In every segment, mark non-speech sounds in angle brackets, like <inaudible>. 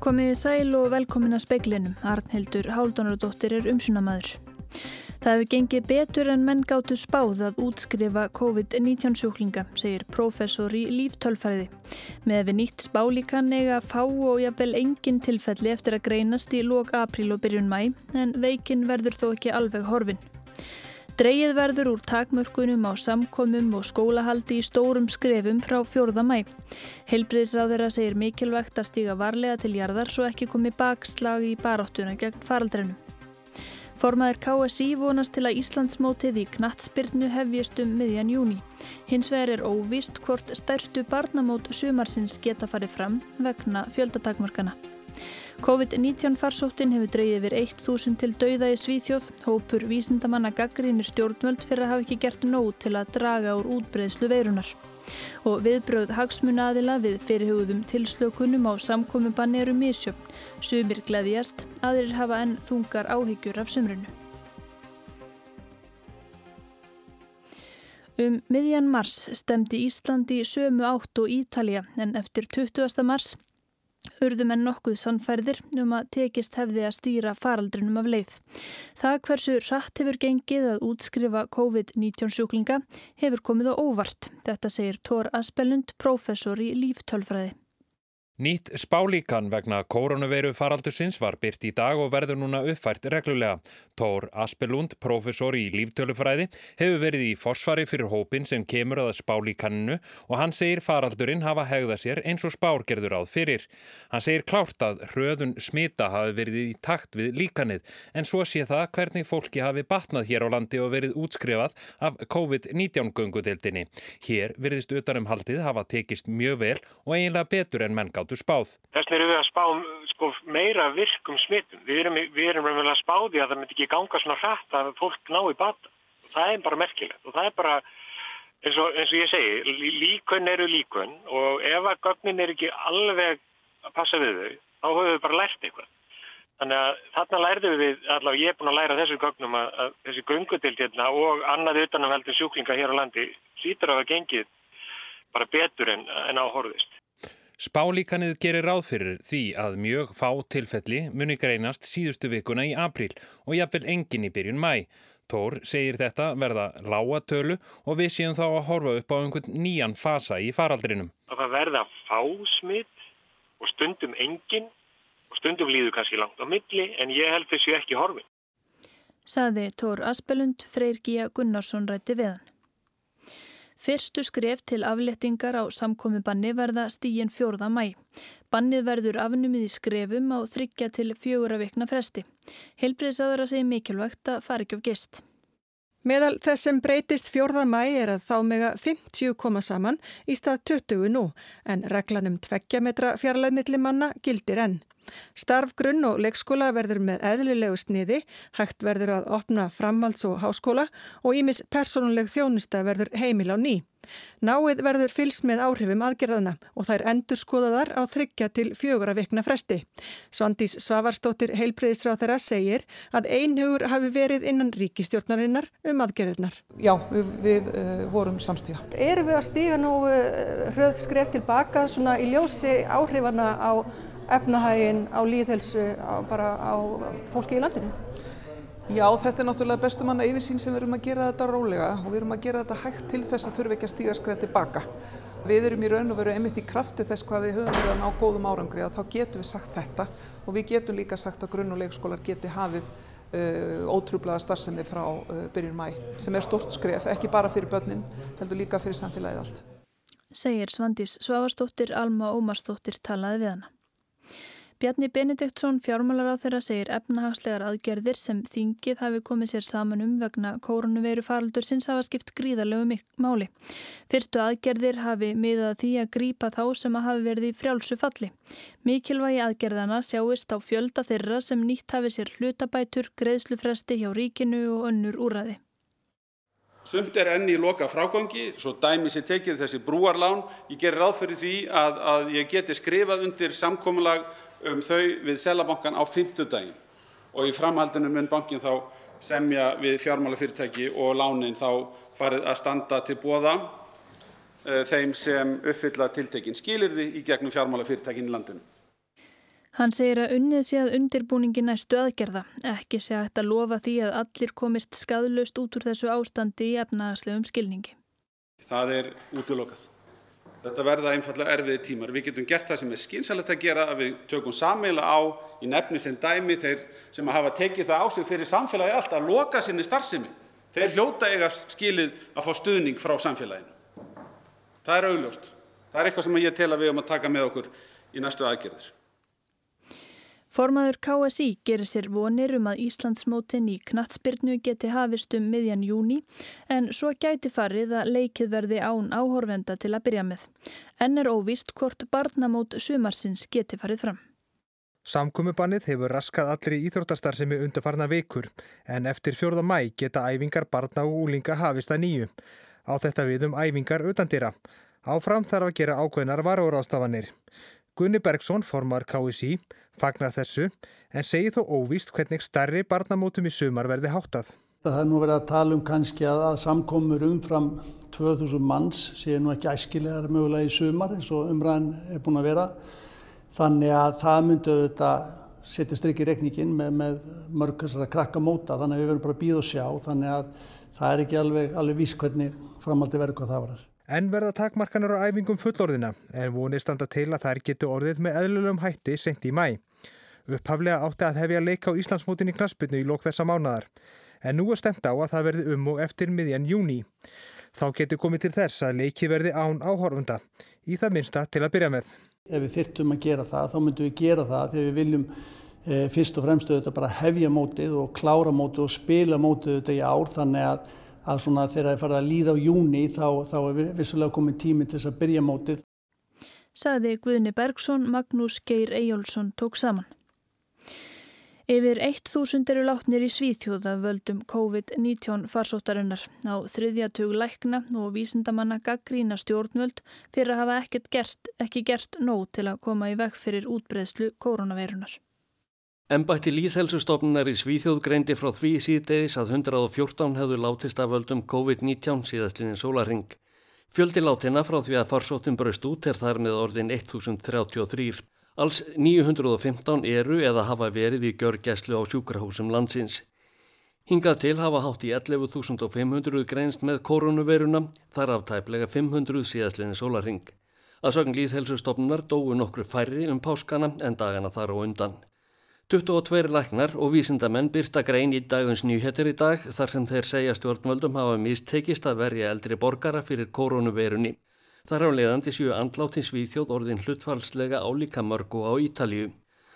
Komiði sæl og velkomin að speiklinum. Arnhildur Háldónaradóttir er umsunamaður. Það hefur gengið betur en menn gáttu spáð að útskrifa COVID-19 sjúklinga, segir professor í líftölfæði. Með við nýtt spálíkan eiga fá og jafnvel engin tilfelli eftir að greinast í lók apríl og byrjun mæ, en veikin verður þó ekki alveg horfin. Dreigið verður úr takmörkunum á samkomum og skólahaldi í stórum skrefum frá 4. mæ. Helbriðsráðara segir mikilvægt að stíga varlega til jarðar svo ekki komi bakslag í baráttuna gegn faraldrinu. Formaður KSI vonast til að Íslandsmótið í knattspyrnu hefjast um miðjan júni. Hins vegar er óvist hvort stærstu barnamót sumarsins geta farið fram vegna fjöldatakmörkana. COVID-19 farsóttin hefur dreyið yfir 1000 til dauða í Svíþjóð. Hópur vísindamanna gaggrínir stjórnvöld fyrir að hafa ekki gert nóg til að draga úr útbreyðslu veirunar. Og viðbröð hagsmunaðila við fyrirhugðum tilslökunum á samkomiðbanni eru misjöfn. Sumir gleðjast, aðrir hafa enn þungar áhyggjur af sumrunu. Um miðjan mars stemdi Íslandi sömu átt og Ítalja en eftir 20. mars urðum en nokkuð sannfærðir um að tekist hefði að stýra faraldrinum af leið. Það hversu rætt hefur gengið að útskrifa COVID-19 sjúklinga hefur komið á óvart. Þetta segir Tór Aspelund, professor í líftölfræði. Nýtt spálíkan vegna koronaveiru faraldursins var byrt í dag og verður núna uppfært reglulega. Tór Aspelund, professor í líftölufræði, hefur verið í forsvari fyrir hópin sem kemur að spálíkaninu og hann segir faraldurinn hafa hegða sér eins og spárgerður áð fyrir. Hann segir klárt að hröðun smita hafi verið í takt við líkanið en svo sé það hvernig fólki hafi batnað hér á landi og verið útskrefað af COVID-19 gungudeldinni. Hér verðist utanumhaldið hafa tekist mjög vel og eiginlega betur en menn gátt gátu spáð. Þess vegna erum við að spá sko, meira virkum smittum. Við erum, við erum að spá því að það myndi ekki ganga svona hrætt að fólk ná í bata. Það er bara merkilegt og það er bara, eins og, eins og ég segi, líkun eru líkun og ef að gögnin er ekki alveg að passa við þau, þá höfum við bara lært eitthvað. Þannig að þarna lærðum við, allavega ég er búin að læra þessu gögnum að, að þessi gungudild hérna og annað utanumveldin sjúklinga hér á landi hlýtur af að gengið bara betur en, en áhorðist. Spálíkanið gerir ráð fyrir því að mjög fá tilfelli muni greinast síðustu vikuna í april og jafnvel engin í byrjun mæ. Tór segir þetta verða lágatölu og við séum þá að horfa upp á einhvern nýjan fasa í faraldrinum. Það verða fásmitt og stundum engin og stundum líður kannski langt á milli en ég held þessu ekki horfin. Saði Tór Aspelund, Freyr Gíja Gunnarsson rætti við hann. Fyrstu skref til aflettingar á samkomi banni verða stíin fjórða mæ. Bannið verður afnumið í skrefum á þryggja til fjögura vikna fresti. Helbriðsaður að segja mikilvægt að fara ekki á gist. Meðal þess sem breytist fjórða mæ er að þá mega 50 koma saman í stað 20 nú en reglanum tveggja metra fjarlæðmillimanna gildir enn. Starf grunn og leikskóla verður með eðlilegu sniði, hægt verður að opna framhalds- og háskóla og ímis persónuleg þjónusta verður heimil á ný. Náið verður fylst með áhrifum aðgerðana og þær endur skoðaðar á þryggja til fjögur að vikna fresti. Svandís Svavarstóttir heilbreyðisráð þeirra segir að einhugur hafi verið innan ríkistjórnarinnar um aðgerðunar. Já, við, við uh, vorum samstíða. Erum við að stíga nú uh, hröð skref tilbaka svona í ljósi áhrifana á efnahægin, á líðhelsu, á, bara á fólki í landinu? Já, þetta er náttúrulega bestumanna yfirsýn sem við erum að gera þetta rólega og við erum að gera þetta hægt til þess að þurfa ekki að stíga skræð tilbaka. Við erum í raun og veru einmitt í krafti þess hvað við höfum verið að ná góðum árangri að þá getum við sagt þetta og við getum líka sagt að grunn og leikskólar geti hafið uh, ótrúblaða starfsemi frá uh, byrjun mæ sem er stort skref, ekki bara fyrir börnin, heldur líka fyrir samfélagið allt. Segir Svandís Svavarsdóttir, Alma Ómarsdóttir talaði við hana. Bjarni Benediktsson fjármálar á þeirra segir efnahagslegar aðgerðir sem þingið hafi komið sér saman um vegna kórunuveiru faraldur sinns hafa skipt gríðarlegu máli. Fyrstu aðgerðir hafi miðað því að grípa þá sem að hafi verið í frjálsu falli. Mikilvægi aðgerðana sjáist á fjölda þeirra sem nýtt hafi sér hlutabætur, greiðslufresti hjá ríkinu og önnur úræði. Sumt er enn í loka frágangi, svo dæmi sér tekið þessi brúarlán. Ég ger ráð fyrir því að, að ég geti skrifað undir samkómulag um þau við Seðlabankann á fimmtudaginn og í framhaldinu mun bankinn þá semja við fjármálafyrirtæki og lánin þá farið að standa til boða þeim sem uppfylla tiltekin skilyrði í gegnum fjármálafyrirtækin í landinu. Hann segir að unnið sé að undirbúningi næstu aðgerða, ekki sé að þetta lofa því að allir komist skadlust út úr þessu ástandi í efnagaslegum skilningi. Það er útlokað. Þetta verða einfallega erfiði tímar. Við getum gert það sem er skynsalegt að gera að við tökum sammeila á í nefni sem dæmi þeir sem hafa tekið það á sig fyrir samfélagi allt að loka sinni starfsemi. Þeir hljóta eiga skilið að fá stuðning frá samfélaginu. Það er augljóst. Það er eitthvað sem ég tel að við höfum að taka með okkur í næstu aðgerðir. Formaður KSI gerir sér vonir um að Íslandsmótin í knatsbyrnu geti hafist um miðjan júni en svo gæti farið að leikið verði án áhorfenda til að byrja með. En er óvist hvort barnamót sumarsins geti farið fram. Samkumubannið hefur raskað allir í íþróttastar sem er undarfarna vikur en eftir fjörða mæ geta æfingar barna og úlinga hafist að nýju. Á þetta við um æfingar utandira. Áfram þarf að gera ákveðnar varórástafanir. Gunni Bergson, formar KSI, fagnar þessu en segir þó óvíst hvernig starri barnamótum í sumar verði háttað. Það er nú verið að tala um kannski að, að samkomur umfram 2000 manns séu nú ekki æskilegar mögulega í sumar eins og umræðin er búin að vera. Þannig að það myndi auðvitað setja strikk í rekningin með, með mörgast að krakka móta þannig að við verðum bara að býða og sjá þannig að það er ekki alveg, alveg vísk hvernig framaldi verður hvað það varar. En verða takmarkanur á æfingum fullorðina en vonið standa til að þær getur orðið með eðlulegum hætti sent í mæ. Upphaflega átti að hefja leika á Íslandsmótin í knaspinu í lók þessa mánadar en nú er stemt á að það verði um og eftir miðjan júni. Þá getur komið til þess að leiki verði án áhorfunda, í það minsta til að byrja með. Ef við þyrtum að gera það, þá myndum við gera það þegar við viljum e, fyrst og fremstu þetta bara hefja mótið og klára mótið og spila mótið þetta í ár þannig að að svona þegar það farið að líða á júni þá, þá er vissulega komið tími til þess að byrja mótið. Saði Guðni Bergson, Magnús Geir Eyjólfsson tók saman. Yfir 1000 eru látnir í Svíþjóða völdum COVID-19 farsóttarinnar á þriðjatug lækna og vísindamanna gaggrína stjórnvöld fyrir að hafa gert, ekki gert nóg til að koma í veg fyrir útbreðslu koronaveirunar. Embætti Líðhelsustofnunar í Svíþjóð greindi frá því síðdeis að 114 hefðu látist af völdum COVID-19 síðastlinni sólaring. Fjöldi látina frá því að farsóttin braust út er þar með orðin 1033. Alls 915 eru eða hafa verið í görgæslu á sjúkrahúsum landsins. Hingað til hafa hátt í 11.500 greinst með koronaviruna, þar af tæplega 500 síðastlinni sólaring. Að sögn Líðhelsustofnunar dói nokkru færri um páskana en dagana þar á undan. 22 læknar og vísindamenn byrta grein í daguns nýhetur í dag þar sem þeir segja stjórnvöldum hafa mistekist að verja eldri borgara fyrir koronavirunni. Þar á leiðandi sjú andláttins viðþjóð orðin hlutfalslega álíka mörgu á Ítalju.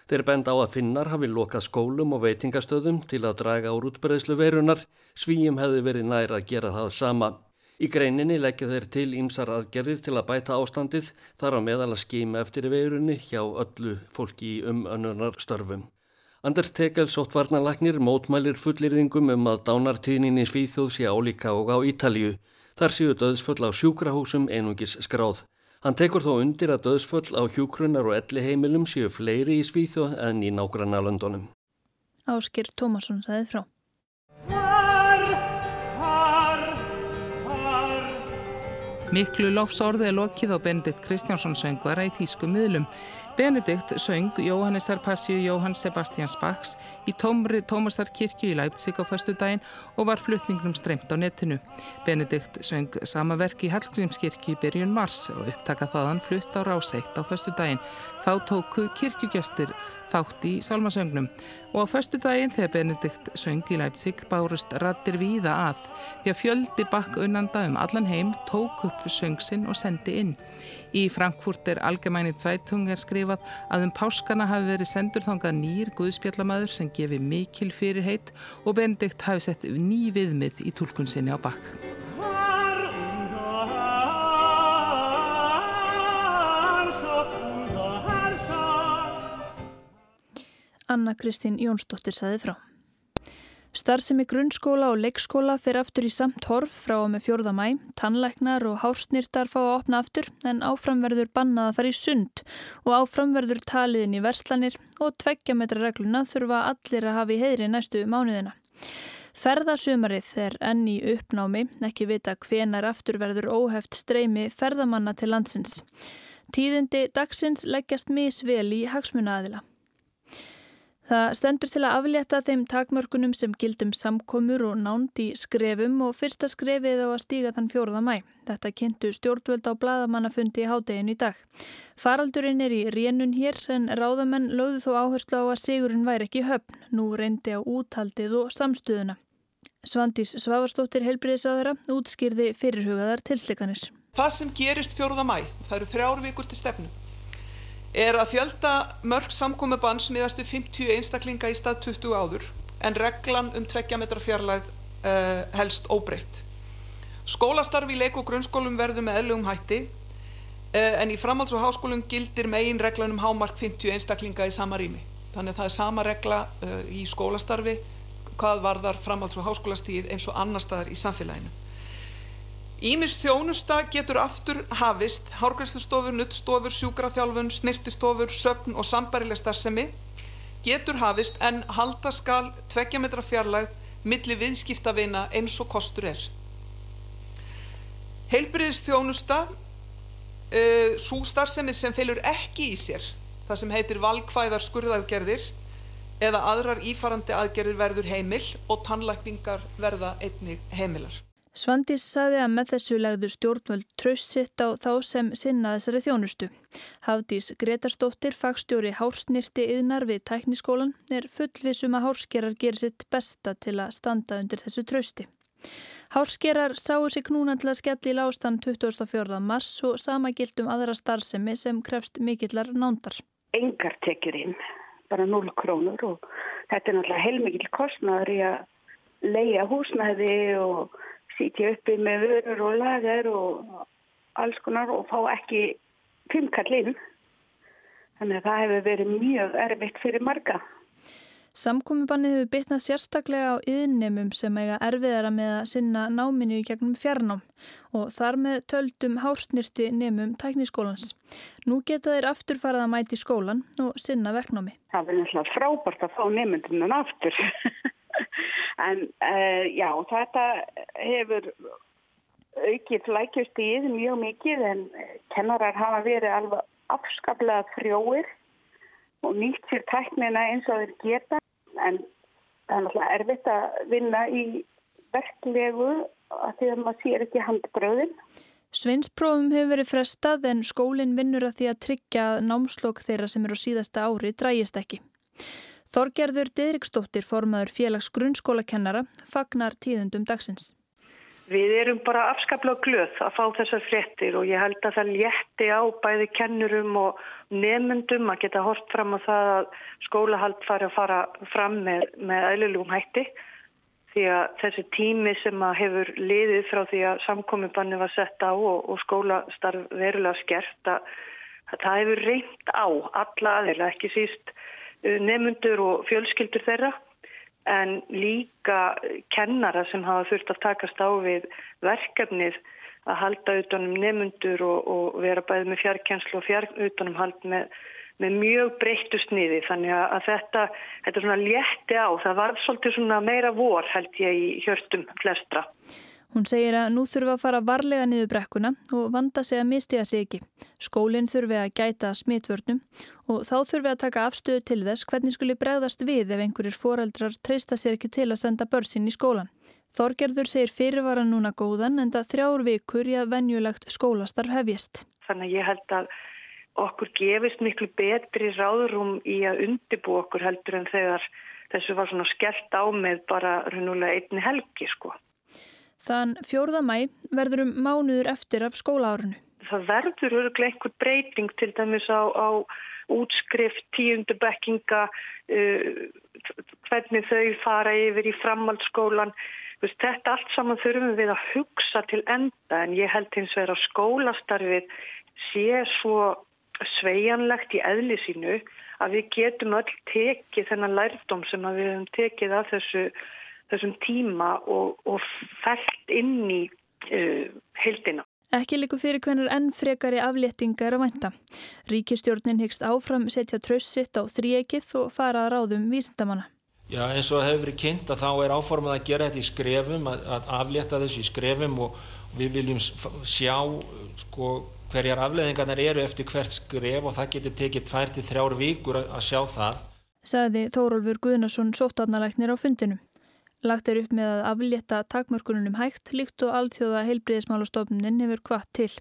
Þeir bend á að finnar hafi lokað skólum og veitingastöðum til að draga úr útbreyðslu verunar, svíjum hefði verið nær að gera það sama. Í greininni leggja þeir til ímsar aðgerðir til að bæta ástandið þar á meðal að skýma eftir verunni hjá öllu fólki í umönnunar Tegel sóttvarnalagnir mótmælir fullirðingum um að dánartíðnin í Svíþjóð sé álíka og á Ítalju. Þar séu döðsföll á sjúkrahúsum einungis skráð. Hann tekur þó undir að döðsföll á hjúkrunar og elli heimilum séu fleiri í Svíþjóð en í nágranna löndunum. Áskir Tómasson sagði frá. Miklu lofsorði er lokið á Bendit Kristjánsson söngvara í Þýsku miðlum. Benedikt söng Jóhannesar Passíu Jóhann Sebastians Bachs í tómri Tómasar kirkju í Leipzig á föstu daginn og var flutningnum streymt á netinu. Benedikt söng sama verk í Hallgrímskirkju í byrjun mars og upptaka þaðan flutt á ráseitt á föstu daginn. Þá tóku kirkjugestir þátt í salmasögnum og á föstu daginn þegar Benedikt söng í Leipzig bárust rattir víða að því að fjöldi bakk unnanda um allan heim tók upp söngsinn og sendi inn. Í Frankfurt er Algemænit Zeitung er skrifað að um páskana hafi verið sendur þangað nýr guðspjallamæður sem gefi mikil fyrirheit og Benedikt hafi sett ný viðmið í tólkun sinni á bakk. Anna Kristín Jónsdóttir saði frá. Starfsemi grunnskóla og leikskóla fyrir aftur í samt horf frá og með fjörða mæ, tannleiknar og hársnýrtar fá að opna aftur en áframverður bannað að fara í sund og áframverður taliðin í verslanir og tveggja metra regluna þurfa allir að hafa í heidri næstu mánuðina. Ferðasumarið er enn í uppnámi, ekki vita hvenar afturverður óheft streymi ferðamanna til landsins. Tíðindi dagsins leggjast misvel í hagsmunaðila. Það stendur til að aflétta þeim takmörkunum sem gildum samkomur og nánd í skrefum og fyrsta skrefið á að stíga þann fjóruða mæ. Þetta kynntu stjórnvöld á bladamannafundi í hádegin í dag. Faraldurinn er í rénun hér en ráðamenn lögðu þó áherslu á að sigurinn væri ekki höfn. Nú reyndi á úthaldið og samstuðuna. Svandís Svavarstóttir helbriðisáðara útskýrði fyrirhugaðar tilsleikanir. Það sem gerist fjóruða mæ, það eru þrjár vikur til stefnu er að fjölda mörg samkomiðbanns miðast við 50 einstaklinga í stað 20 áður en reglan um 2 metra fjarlæð uh, helst óbreytt. Skólastarfi í leik- og grunnskólum verður með eðlugum hætti uh, en í framhalds- og háskólum gildir megin reglan um hámark 50 einstaklinga í sama rými. Þannig að það er sama regla uh, í skólastarfi hvað varðar framhalds- og háskólastíð eins og annar staðar í samfélaginu. Ímis þjónusta getur aftur hafist, hárgræslustofur, nuttstofur, sjúkraþjálfun, snirtistofur, söfn og sambarileg starfsemi getur hafist en halda skal tveggja metra fjarlægð milli viðskiptavina eins og kostur er. Heilbriðistjónusta, uh, eh, svo starfsemi sem felur ekki í sér, það sem heitir valkvæðar skurðaðgerðir eða aðrar ífarandi aðgerðir verður heimil og tannlækningar verða einnig heimilar. Svandís saði að með þessu legðu stjórnvöld tröst sitt á þá sem sinna þessari þjónustu. Hafdís Gretarstóttir, fagstjóri Hársnýrti yðnar við tækniskólan, er fullvisum að hárskerar gerir sitt besta til að standa undir þessu trösti. Hárskerar sáu sig knúna til að skella í lástan 24. mars og sama gildum aðra starfsemi sem krefst mikillar nándar. Engar tekjur inn, bara 0 krónur og þetta er náttúrulega heilmikil kostnaður í að leia húsnæði og sítja uppi með vörur og lagar og alls konar og fá ekki fimmkallinn. Þannig að það hefur verið mjög erfitt fyrir marga. Samkominnbannið hefur bytnað sérstaklega á yðnumum sem eiga erfiðara með að sinna náminu í gegnum fjarnám og þar með töldum hársnýrti nefnum tækniskólans. Nú geta þeir aftur farað að mæti skólan og sinna verknámi. Það er náttúrulega frábært að fá nefnundum aftur. <laughs> En uh, já, þetta hefur aukið flækjustíð mjög mikið en kennarar hafa verið alveg afskaplega frjóir og nýtt sér tæknina eins og þeir geta en það er náttúrulega erfitt að vinna í verklegu að því að maður sér ekki handbröðin. Sveinsprófum hefur verið frestað en skólinn vinnur að því að tryggja námslokk þeirra sem eru á síðasta ári drægist ekki. Þorgerður Didriksdóttir, formaður félags grunnskólakennara, fagnar tíðundum dagsins. Við erum bara afskaplega glöð að fá þessar fréttir og ég held að það létti á bæði kennurum og nefnundum að geta hort fram á það að skólahald fari að fara fram með, með eðlulugum hætti því að þessi tími sem að hefur liðið frá því að samkominnbanni var sett á og, og skólastarf verulega skert að, að það hefur reynd á alla aðeila ekki síst nefnundur og fjölskyldur þeirra en líka kennara sem hafa þurft að takast á við verkefnið að halda utanum nefnundur og, og vera bæðið með fjarkjenslu og fjark utanum hald með, með mjög breyttu sniði þannig að þetta, þetta létti á, það var svolítið meira vor held ég í hjörtum flestra. Hún segir að nú þurfa að fara varlega niður brekkuna og vanda sig að mistiða sig ekki. Skólinn þurfi að gæta smitvörnum og þá þurfi að taka afstöðu til þess hvernig skuli bregðast við ef einhverjir foreldrar treysta sér ekki til að senda börsin í skólan. Þorgerður segir fyrirvara núna góðan en það þrjár vikur í að venjulegt skólastarf hefjist. Þannig ég held að okkur gefist miklu betri ráðrúm í að undibú okkur heldur en þegar þessu var svona skellt á með bara reynulega einni helgi sko. Þann fjórða mæ verður um mánuður eftir af skólaárunu. Það verður öruglega einhver breyting til dæmis á, á útskrift, tíundu bekkinga, uh, hvernig þau fara yfir í framhaldsskólan. Þetta allt saman þurfum við að hugsa til enda en ég held hins vegar að skólastarfið sé svo sveianlegt í eðli sínu að við getum öll tekið þennan lærdom sem við hefum tekið af þessu þessum tíma og, og fælt inn í uh, heldina. Ekki líku fyrir hvernig enn frekari afléttingar að vænta. Ríkistjórnin hyggst áfram setja trössitt á þríekið og fara að ráðum vísindamanna. Já eins og hefur verið kynnt að þá er áformað að gera þetta í skrefum, að, að aflétta þessu í skrefum og við viljum sjá sko, hverjar afleðingarnar eru eftir hvert skref og það getur tekið tvær til þrjár vikur að, að sjá það. sagði Þórólfur Guðnarsson sóttarnalæknir á fundinu. Lagt er upp með að aflétta takmörkununum hægt líkt og alþjóða heilbriðismálastofnunin hefur kvart til.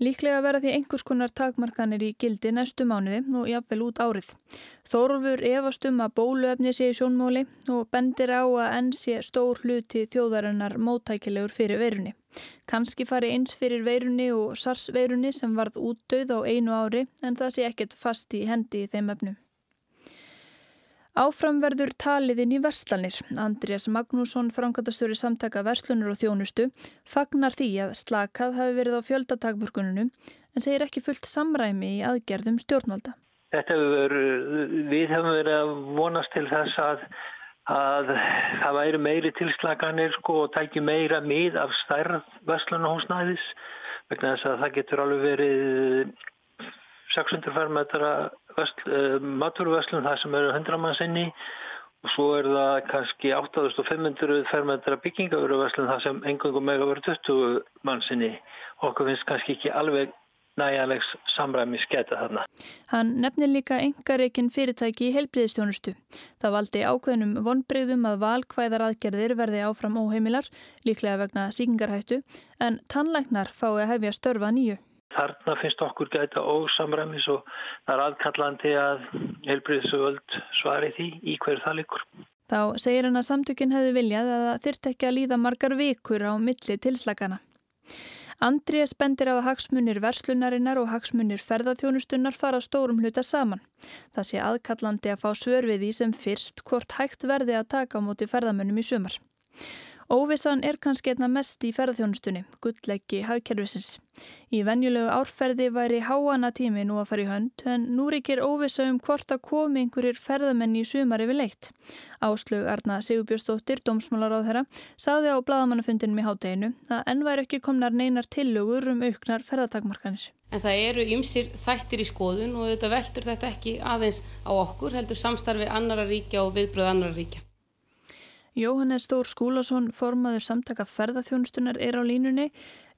Líklega verða því einhvers konar takmarkanir í gildi næstu mánuði og jafnvel út árið. Þórólfur efast um að bóluefni sé í sjónmóli og bendir á að enn sé stór hluti þjóðarinnar móttækilegur fyrir veirunni. Kanski fari eins fyrir veirunni og sars veirunni sem varð út döð á einu ári en það sé ekkert fast í hendi í þeim öfnum. Áframverður taliðinn í verslanir. Andrés Magnússon, framkvæmtastöru samtaka verslunar og þjónustu, fagnar því að slakað hafi verið á fjöldatakmörkununum en segir ekki fullt samræmi í aðgerðum stjórnvalda. Hefur, við hefum verið að vonast til þess að, að það væri meiri tilslaganir sko, og tæki meira mið af stærð verslunahúsnæðis vegna þess að það getur alveg verið 600 fermetra maturverslun það sem eru 100 mann sinni og svo er það kannski 8500 fermetra byggingaveruverslun það sem engungum mega verið 20 mann sinni og okkur finnst kannski ekki alveg næjalegs samræmi sketa þarna. Hann nefnir líka engareikinn fyrirtæki í helbriðistjónustu. Það valdi ákveðnum vonbreyðum að valkvæðar aðgerðir verði áfram óheimilar, líklega vegna síkingarhættu, en tannlæknar fái að hefja störfa nýju. Þarna finnst okkur gæta ósamræmis og það er aðkallandi að helbriðsvöld svari því í hverju það likur. Þá segir hann að samtökinn hefði viljað að það þyrrt ekki að líða margar vikur á milli tilslagana. Andrés bendir á að hagsmunir verslunarinnar og hagsmunir ferðarþjónustunnar fara stórum hluta saman. Það sé aðkallandi að fá svörfiði sem fyrst hvort hægt verði að taka á móti ferðamönnum í sumar. Óvissan er kannski einna mest í ferðarþjónustunni, gullleggi hagkerfisins. Í venjulegu árferði væri háana tími nú að fara í hönd en nú ríkir óvissa um hvort að komi einhverjir ferðamenni í sumar yfir leitt. Áslug Arna Sigurbjörnsdóttir, dómsmálar á þeirra, saði á bladamannafundinum í hátteginu að enn væri ekki komnar neinar tillögur um auknar ferðartakmarkanir. En það eru ymsir þættir í skoðun og þetta veldur þetta ekki aðeins á okkur, heldur samstarfi annara ríkja og viðbröð annara ríkja. Jóhannes Þór Skúlason, formaður samtaka ferðarþjónustunar er á línunni.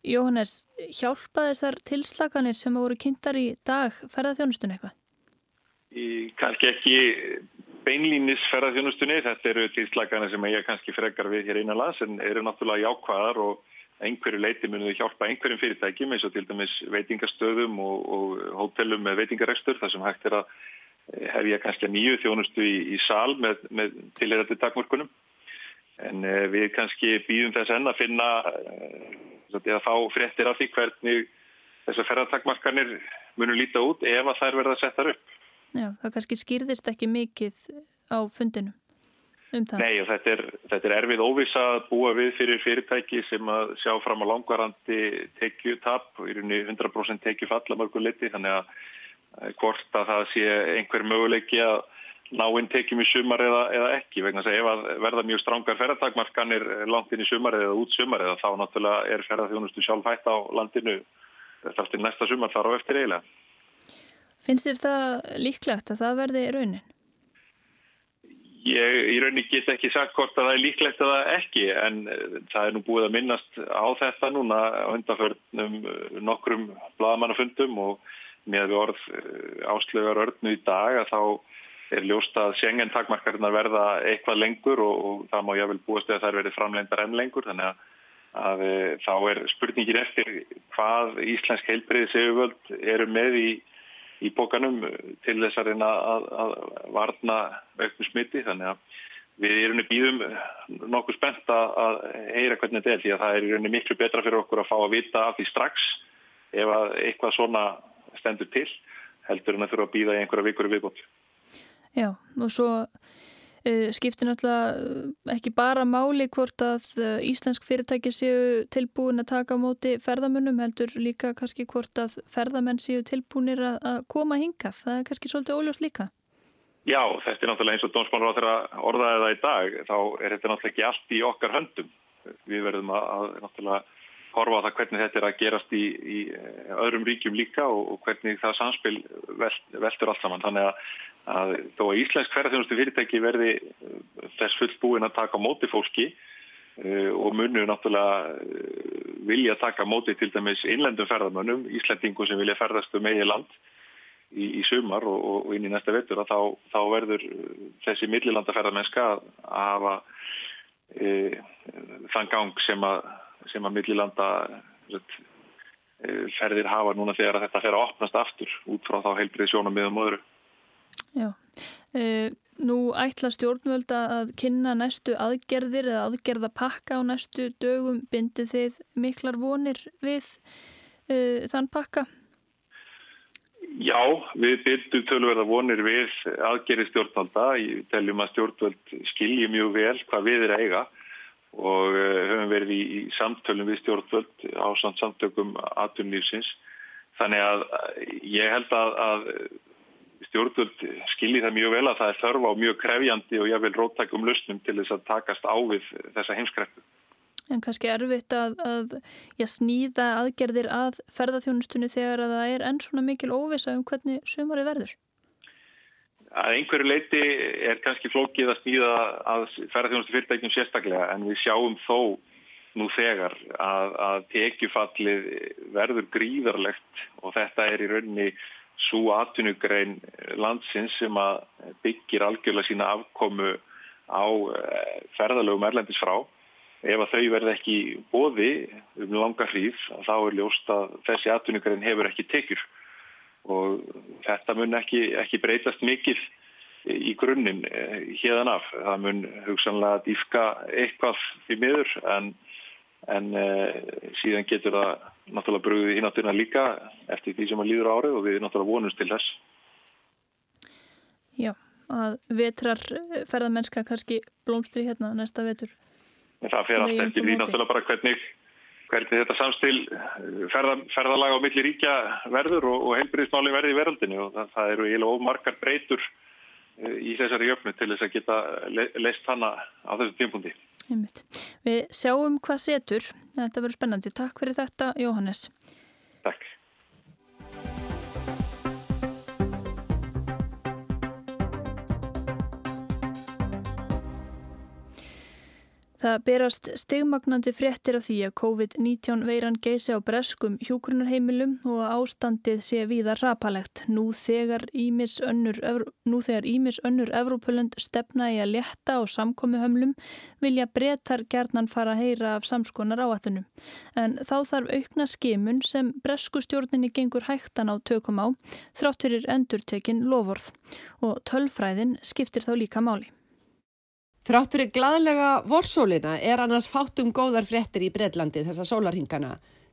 Jóhannes, hjálpa þessar tilslaganir sem voru kynntar í dag ferðarþjónustunni eitthvað? Í, kannski ekki beinlínis ferðarþjónustunni, þetta eru tilslaganir sem ég kannski frekar við hér einan las en eru náttúrulega jákvæðar og einhverju leiti munum við hjálpa einhverjum fyrirtækjum eins og til dæmis veitingastöðum og, og hótelum með veitingarekstur þar sem hægt er að hefja kannski nýju þjónustu í, í sal með, með tilherandi takmörkunum en uh, við kannski býðum þess enn að finna uh, að fá fréttir af því hvernig þessar ferðartakmarkanir munum líta út ef að þær verða að setja upp. Já, það kannski skýrðist ekki mikið á fundinu um það. Nei og þetta er, þetta er erfið óvisa að búa við fyrir fyrirtæki sem að sjá fram á langvarandi tekjutap og í rauninni 100% tekjufall að mörgu liti þannig að hvort að það sé einhver möguleiki að náinn tekjum í sumar eða, eða ekki vegna að ef að verða mjög strángar ferðartakmarkanir langt inn í sumar eða út sumar eða þá náttúrulega er ferðarþjónustu sjálf hægt á landinu þar til næsta sumar þar á eftir eiginlega. Finnst þér það líklegt að það verði raunin? Ég í raunin get ekki sagt hvort að það er líklegt að það ekki en það er nú búið að minnast á þetta núna á undanförnum nokkrum bladamannafundum og með orð áslögar örnu í dag að þá er ljóst að Schengen takmarkarinnar verða eitthvað lengur og, og það má jável búast eða þær verði framlendar enn lengur þannig að, að e, þá er spurningin eftir hvað Íslensk heilbreyði seguvöld eru með í, í bókanum til þess að að, að varna auknu smiti þannig að við erum í býðum nokkuð spennt að heyra hvernig þetta er því að það er í rauninni miklu betra fyrir okkur að fá að vita af því strax ef að eitthvað svona stendur til heldur en að þurfa að býða í einhverja vikur viðbótt. Já, og svo uh, skiptir náttúrulega ekki bara máli hvort að uh, íslensk fyrirtæki séu tilbúin að taka á móti ferðamönnum, heldur líka kannski hvort að ferðamenn séu tilbúinir að, að koma hingað. Það er kannski svolítið óljóst líka. Já, þetta er náttúrulega eins og dómsmálur á þeirra orðaðið það í dag, þá er þetta náttúrulega ekki allt í okkar höndum. Við verðum að, að náttúrulega horfa á það hvernig þetta er að gerast í, í öðrum ríkjum líka og, og hvernig það samspil velt, veltur allt saman. Þannig að að þó að íslensk ferðarþjónustu fyrirtæki verði eh, þess fullbúin að taka móti fólki uh, og munu náttúrulega uh, vilja taka móti til dæmis innlendum ferðarmönnum, Íslandingu sem vilja ferðast um eigi land í, í sumar og, og inn í næsta vettur að þá, þá verður þessi millilandaferðarmennska að hafa e, þann gang sem að, sem að millilanda ferðir hafa núna þegar þetta fer að opnast aftur út frá þá heilbrið sjónum miðum öðru. Já, e, nú ætla stjórnvölda að kynna næstu aðgerðir eða aðgerða pakka á næstu dögum. Bindi þið miklar vonir við e, þann pakka? Já, við byrjum tölverða vonir við aðgerði stjórnvalda. Ég teljum að stjórnvöld skilji mjög vel hvað við er eiga og eh, höfum verið í samtölum við stjórnvöld á samt samtökum aðtunlýfsins. Þannig að ég held að, að stjórnvöld skilji það mjög vel að það er þörf á mjög krefjandi og vil róttækum lusnum til þess að takast á við þessa heimskreppu. En kannski erfitt að, að já, snýða aðgerðir að ferðarþjónustunni þegar að það er enn svona mikil óvisa um hvernig sömari verður? Að einhverju leiti er kannski flókið að snýða að ferðarþjónustu fyrirtækjum sérstaklega en við sjáum þó nú þegar að, að tekjufallið verður gríðarlegt og þetta er í rauninni svo atvinnugrein landsins sem að byggir algjörlega sína afkomu á eh, ferðalögum erlendis frá. Ef að þau verð ekki bóði um langa hríð þá er ljóst að þessi atvinnugrein hefur ekki tekjur og þetta mun ekki, ekki breytast mikið í grunninn hérðan af. Það mun hugsanlega dýfka eitthvað í miður en, en uh, síðan getur það náttúrulega brúðið í náttúrulega líka eftir því sem að líður árið og við náttúrulega vonumst til þess. Já, að vetrar ferðarmennska kannski blómstri hérna næsta vetur. Það fer alltaf ekki því náttúrulega bara hvernig hvernig þetta samstil eh, ferða, ferðalaga á milli ríkja verður og, og heilbyrðismáli verði í veröldinu og það, það eru eiginlega ómarkar breytur eh, í þessari jöfnu til þess að geta le, leist hana á þessu tímpundi. Við sjáum hvað setur. Þetta verður spennandi. Takk fyrir þetta, Jóhannes. Takk. Það berast stigmagnandi fréttir af því að COVID-19 veiran geysi á breskum hjókrunarheimilum og að ástandið sé víða rapalegt. Nú þegar ímis önnur, önnur Evrópulönd stefna í að leta á samkomiðhömlum vilja breytar gerðnan fara að heyra af samskonar áatunum. En þá þarf aukna skimun sem bresku stjórninni gengur hægtan á tökum á þrátt fyrir endurtekin lovorð og tölfræðin skiptir þá líka máli. Þrátt fyrir gladlega vorsólina er annars fátum góðar fréttir í Breitlandi þessa sólarhingana.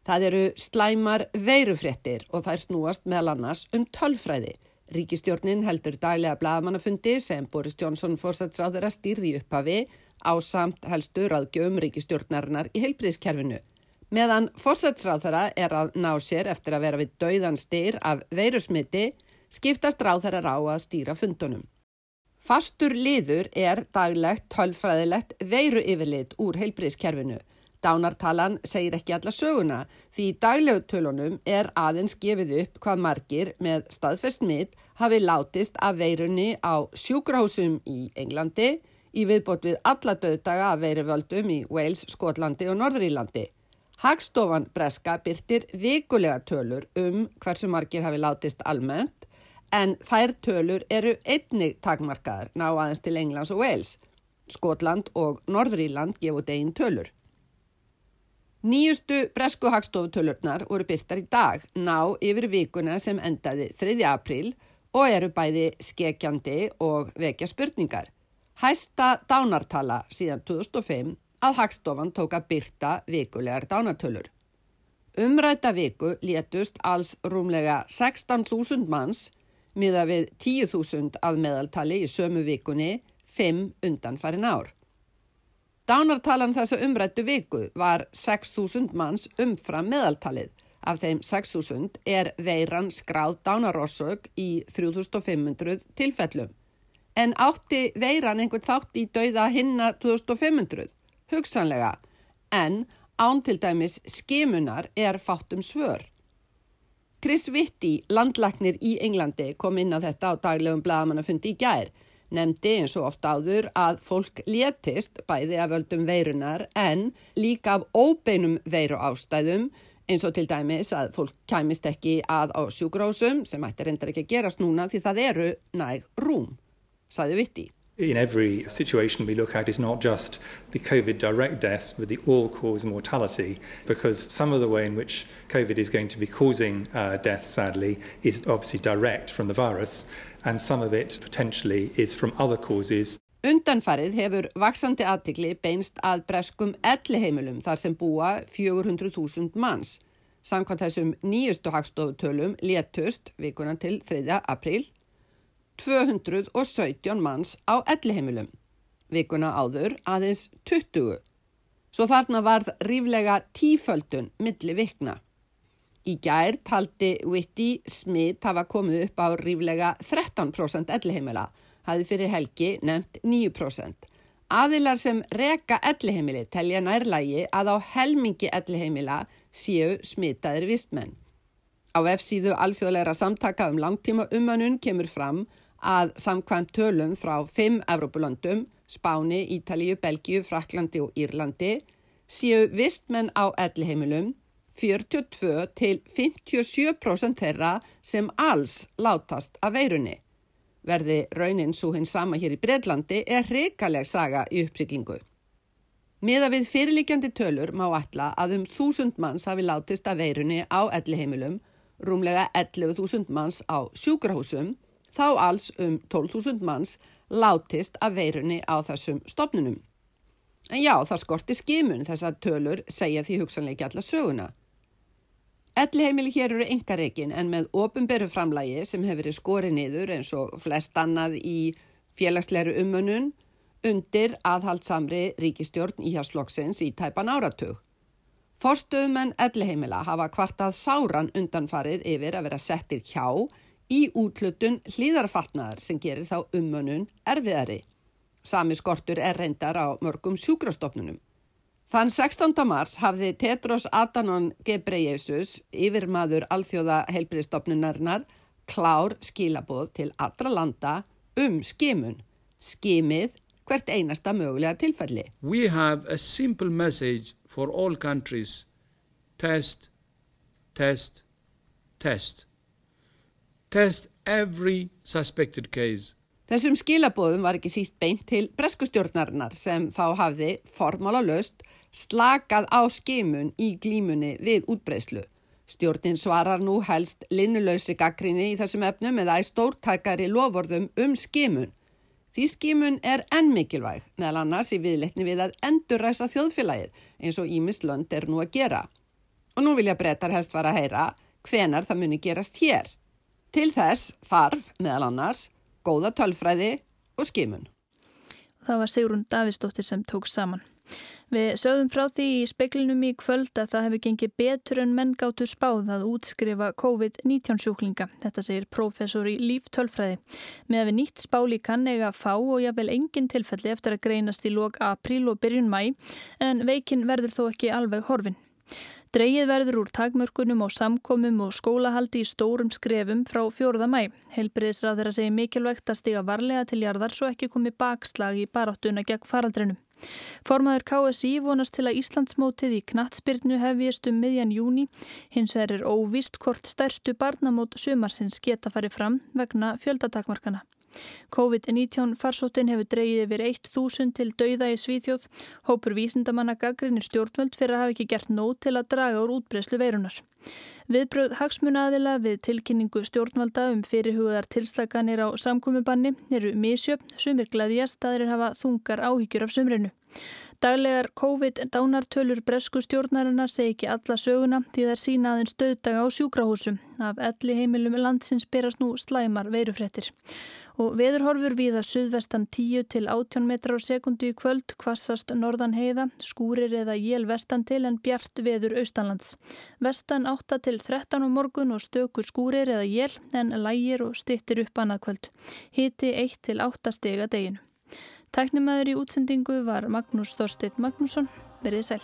Það eru slæmar veirufréttir og þær snúast meðal annars um tölfræði. Ríkistjórnin heldur daglega bladamannafundi sem Boris Johnson fórsætsráður að stýrði upphafi á samt helstu raðgjöfum ríkistjórnarinnar í heilbríðskerfinu. Meðan fórsætsráðara er að ná sér eftir að vera við dauðan styr af veirusmiti skiptast ráðara á að stýra fundunum. Fastur liður er daglegt tölfræðilegt veiru yfirlit úr heilbriðskerfinu. Dánartalan segir ekki alla söguna því í daglegutölunum er aðeins gefið upp hvað margir með staðfest mitt hafi látist af veirunni á sjúkrahúsum í Englandi í viðbót við alla döðdaga af veiruvöldum í Wales, Skotlandi og Norðurílandi. Hagstofan Breska byrtir vikulega tölur um hversu margir hafi látist almennt en þær tölur eru einnig takmarkaðar ná aðeins til Englands og Wales. Skotland og Norðuríland gefa út einn tölur. Nýjustu bresku hagstofutölurnar voru byrtar í dag ná yfir vikuna sem endaði 3. april og eru bæði skekjandi og vekja spurningar. Hæsta dánartala síðan 2005 að hagstofan tók að byrta vikulegar dánartölur. Umræta viku létust alls rúmlega 16.000 manns miða við 10.000 að meðaltali í sömu vikunni, 5 undan farin ár. Dánartalan þessa umrættu viku var 6.000 manns umfram meðaltalið. Af þeim 6.000 er veiran skráð dánarossök í 3.500 tilfellum. En átti veiran einhvern þátt í dauða hinna 2.500? Hugsanlega. En án til dæmis skimunar er fátt um svör. Chris Whitty, landlagnir í Englandi, kom inn á þetta á daglegum bladamannafundi í gær. Nemndi eins og oft áður að fólk létist bæði af öldum veirunar en líka af óbeinum veiru ástæðum eins og til dæmis að fólk kæmist ekki að á sjúgrósum sem ætti reyndar ekki að gerast núna því það eru næg rúm, saði Vitti. In every situation we look at is not just the COVID direct deaths but the all-cause mortality because some of the way in which COVID is going to be causing uh, deaths sadly is obviously direct from the virus and some of it potentially is from other causes. Undanfarið hefur vaksandi aðtikli beinst að breskum elliheimilum þar sem búa 400.000 manns. Samkvæmt þessum nýjustu hagstofutölum létust vikunan til 3. apríl 217 manns á elliheimilum. Vikuna áður aðeins 20. Svo þarna varð ríflega tíföldun milli vikna. Í gær taldi Witti Smith hafa komið upp á ríflega 13% elliheimila hafi fyrir helgi nefnt 9%. Aðilar sem reka elliheimili telja nærlægi að á helmingi elliheimila séu smitaðir vistmenn. Á F-síðu alþjóðleira samtaka um langtíma umannun kemur fram að samkvæmt tölum frá 5 Evrópulöndum, Spáni, Ítalíu, Belgíu, Fraklandi og Írlandi séu vistmenn á elliheimilum 42 til 57% þeirra sem alls látast af veirunni verði raunin svo hins sama hér í Breitlandi er hrikaleg saga í uppsyklingu. Miða við fyrirlikjandi tölur má alla að um þúsund manns hafi látist af veirunni á elliheimilum, rúmlega 11.000 manns á sjúkrahúsum, þá alls um 12.000 manns látist af veirunni á þessum stopnunum. En já, það skorti skimun þess að tölur segja því hugsanleiki alla söguna. Elliheimili hér eru engareikin en með ofinberu framlægi sem hefur verið skorið niður eins og flest annað í félagsleru umönun undir aðhaldsamri ríkistjórn íhjárslokksins í tæpan áratug. Forstöðumenn elliheimila hafa kvartað sáran undanfarið yfir að vera settir hjá í útlutun hlýðarfatnaðar sem gerir þá umönun erfiðari. Sami skortur er reyndar á mörgum sjúkrastofnunum. Þann 16. mars hafði Tetros Adhanom Ghebreyesus, yfirmaður alþjóða heilbriðstofnunarinnar, klár skilaboð til allra landa um skimun. Skimið hvert einasta mögulega tilfelli. We have a simple message for all countries. Test, test, test. Test every suspected case. Þessum skilabóðum var ekki síst beint til breskustjórnarinnar sem þá hafði formála löst slakað á skimun í glímunni við útbreyslu. Stjórnin svarar nú helst linnulöysri gaggrinni í þessum efnum eða í stórtækari lofordum um skimun. Því skimun er enn mikilvæg, meðal annars í viðletni við að endurræsa þjóðfélagið eins og Ímis lönd er nú að gera. Og nú vilja breytar helst fara að heyra hvenar það muni gerast hér. Til þess þarf, meðal annars, góða tölfræði og skimun. Það var Sigrun Davistóttir sem tók saman. Við sögðum frá því í speklinum í kvöld að það hefur gengið betur en menn gáttu spáð að útskrifa COVID-19 sjúklinga. Þetta segir professor í líftölfræði. Með að við nýtt spáli kann eiga fá og jáfnvel engin tilfelli eftir að greinast í lok april og byrjun mæ en veikin verður þó ekki alveg horfin. Dreigið verður úr takmörkunum og samkomum og skólahaldi í stórum skrefum frá fjóruða mæ. Helbriðisrað þeirra segir mikilvægt að stiga varlega til jarðar svo ekki komi bakslag í baráttuna gegn faraldrinum. Formaður KSI vonast til að Íslandsmótið í knattspyrnu hefjist um miðjan júni, hins vegar er óvist hvort stærstu barnamót sumarsins geta farið fram vegna fjöldatakmarkana. COVID-19 farsóttin hefur dreyið yfir 1000 til dauða í Svíþjóð. Hópur vísindamanna gaggrinir stjórnvöld fyrir að hafa ekki gert nót til að draga úr útbreyslu veirunar. Viðbröð hagsmunaðila við tilkynningu stjórnvalda um fyrirhugaðar tilslaganir á samkomiðbanni eru misjöfn, sumir gleðjast, aðrir hafa þungar áhyggjur af sumrinu. Daglegar COVID-dánartölur bresku stjórnarinnar segi ekki alla söguna því þær sína aðeins döðdaga á sjúkrahúsum. Af elli heimilum landsins berast nú slæmar veirufrettir og veðurhorfur viða suðvestan 10 til 18 metrar á sekundu í kvöld, kvassast norðan heiða, skúrir eða jél vestan til en bjart veður austanlands. Vestan 8 til 13 á morgun og stökur skúrir eða jél en lægir og stittir upp annað kvöld. Hiti 1 til 8 stega deginu. Tæknumæður í útsendingu var Magnús Þorstedt Magnússon. Verið sæl.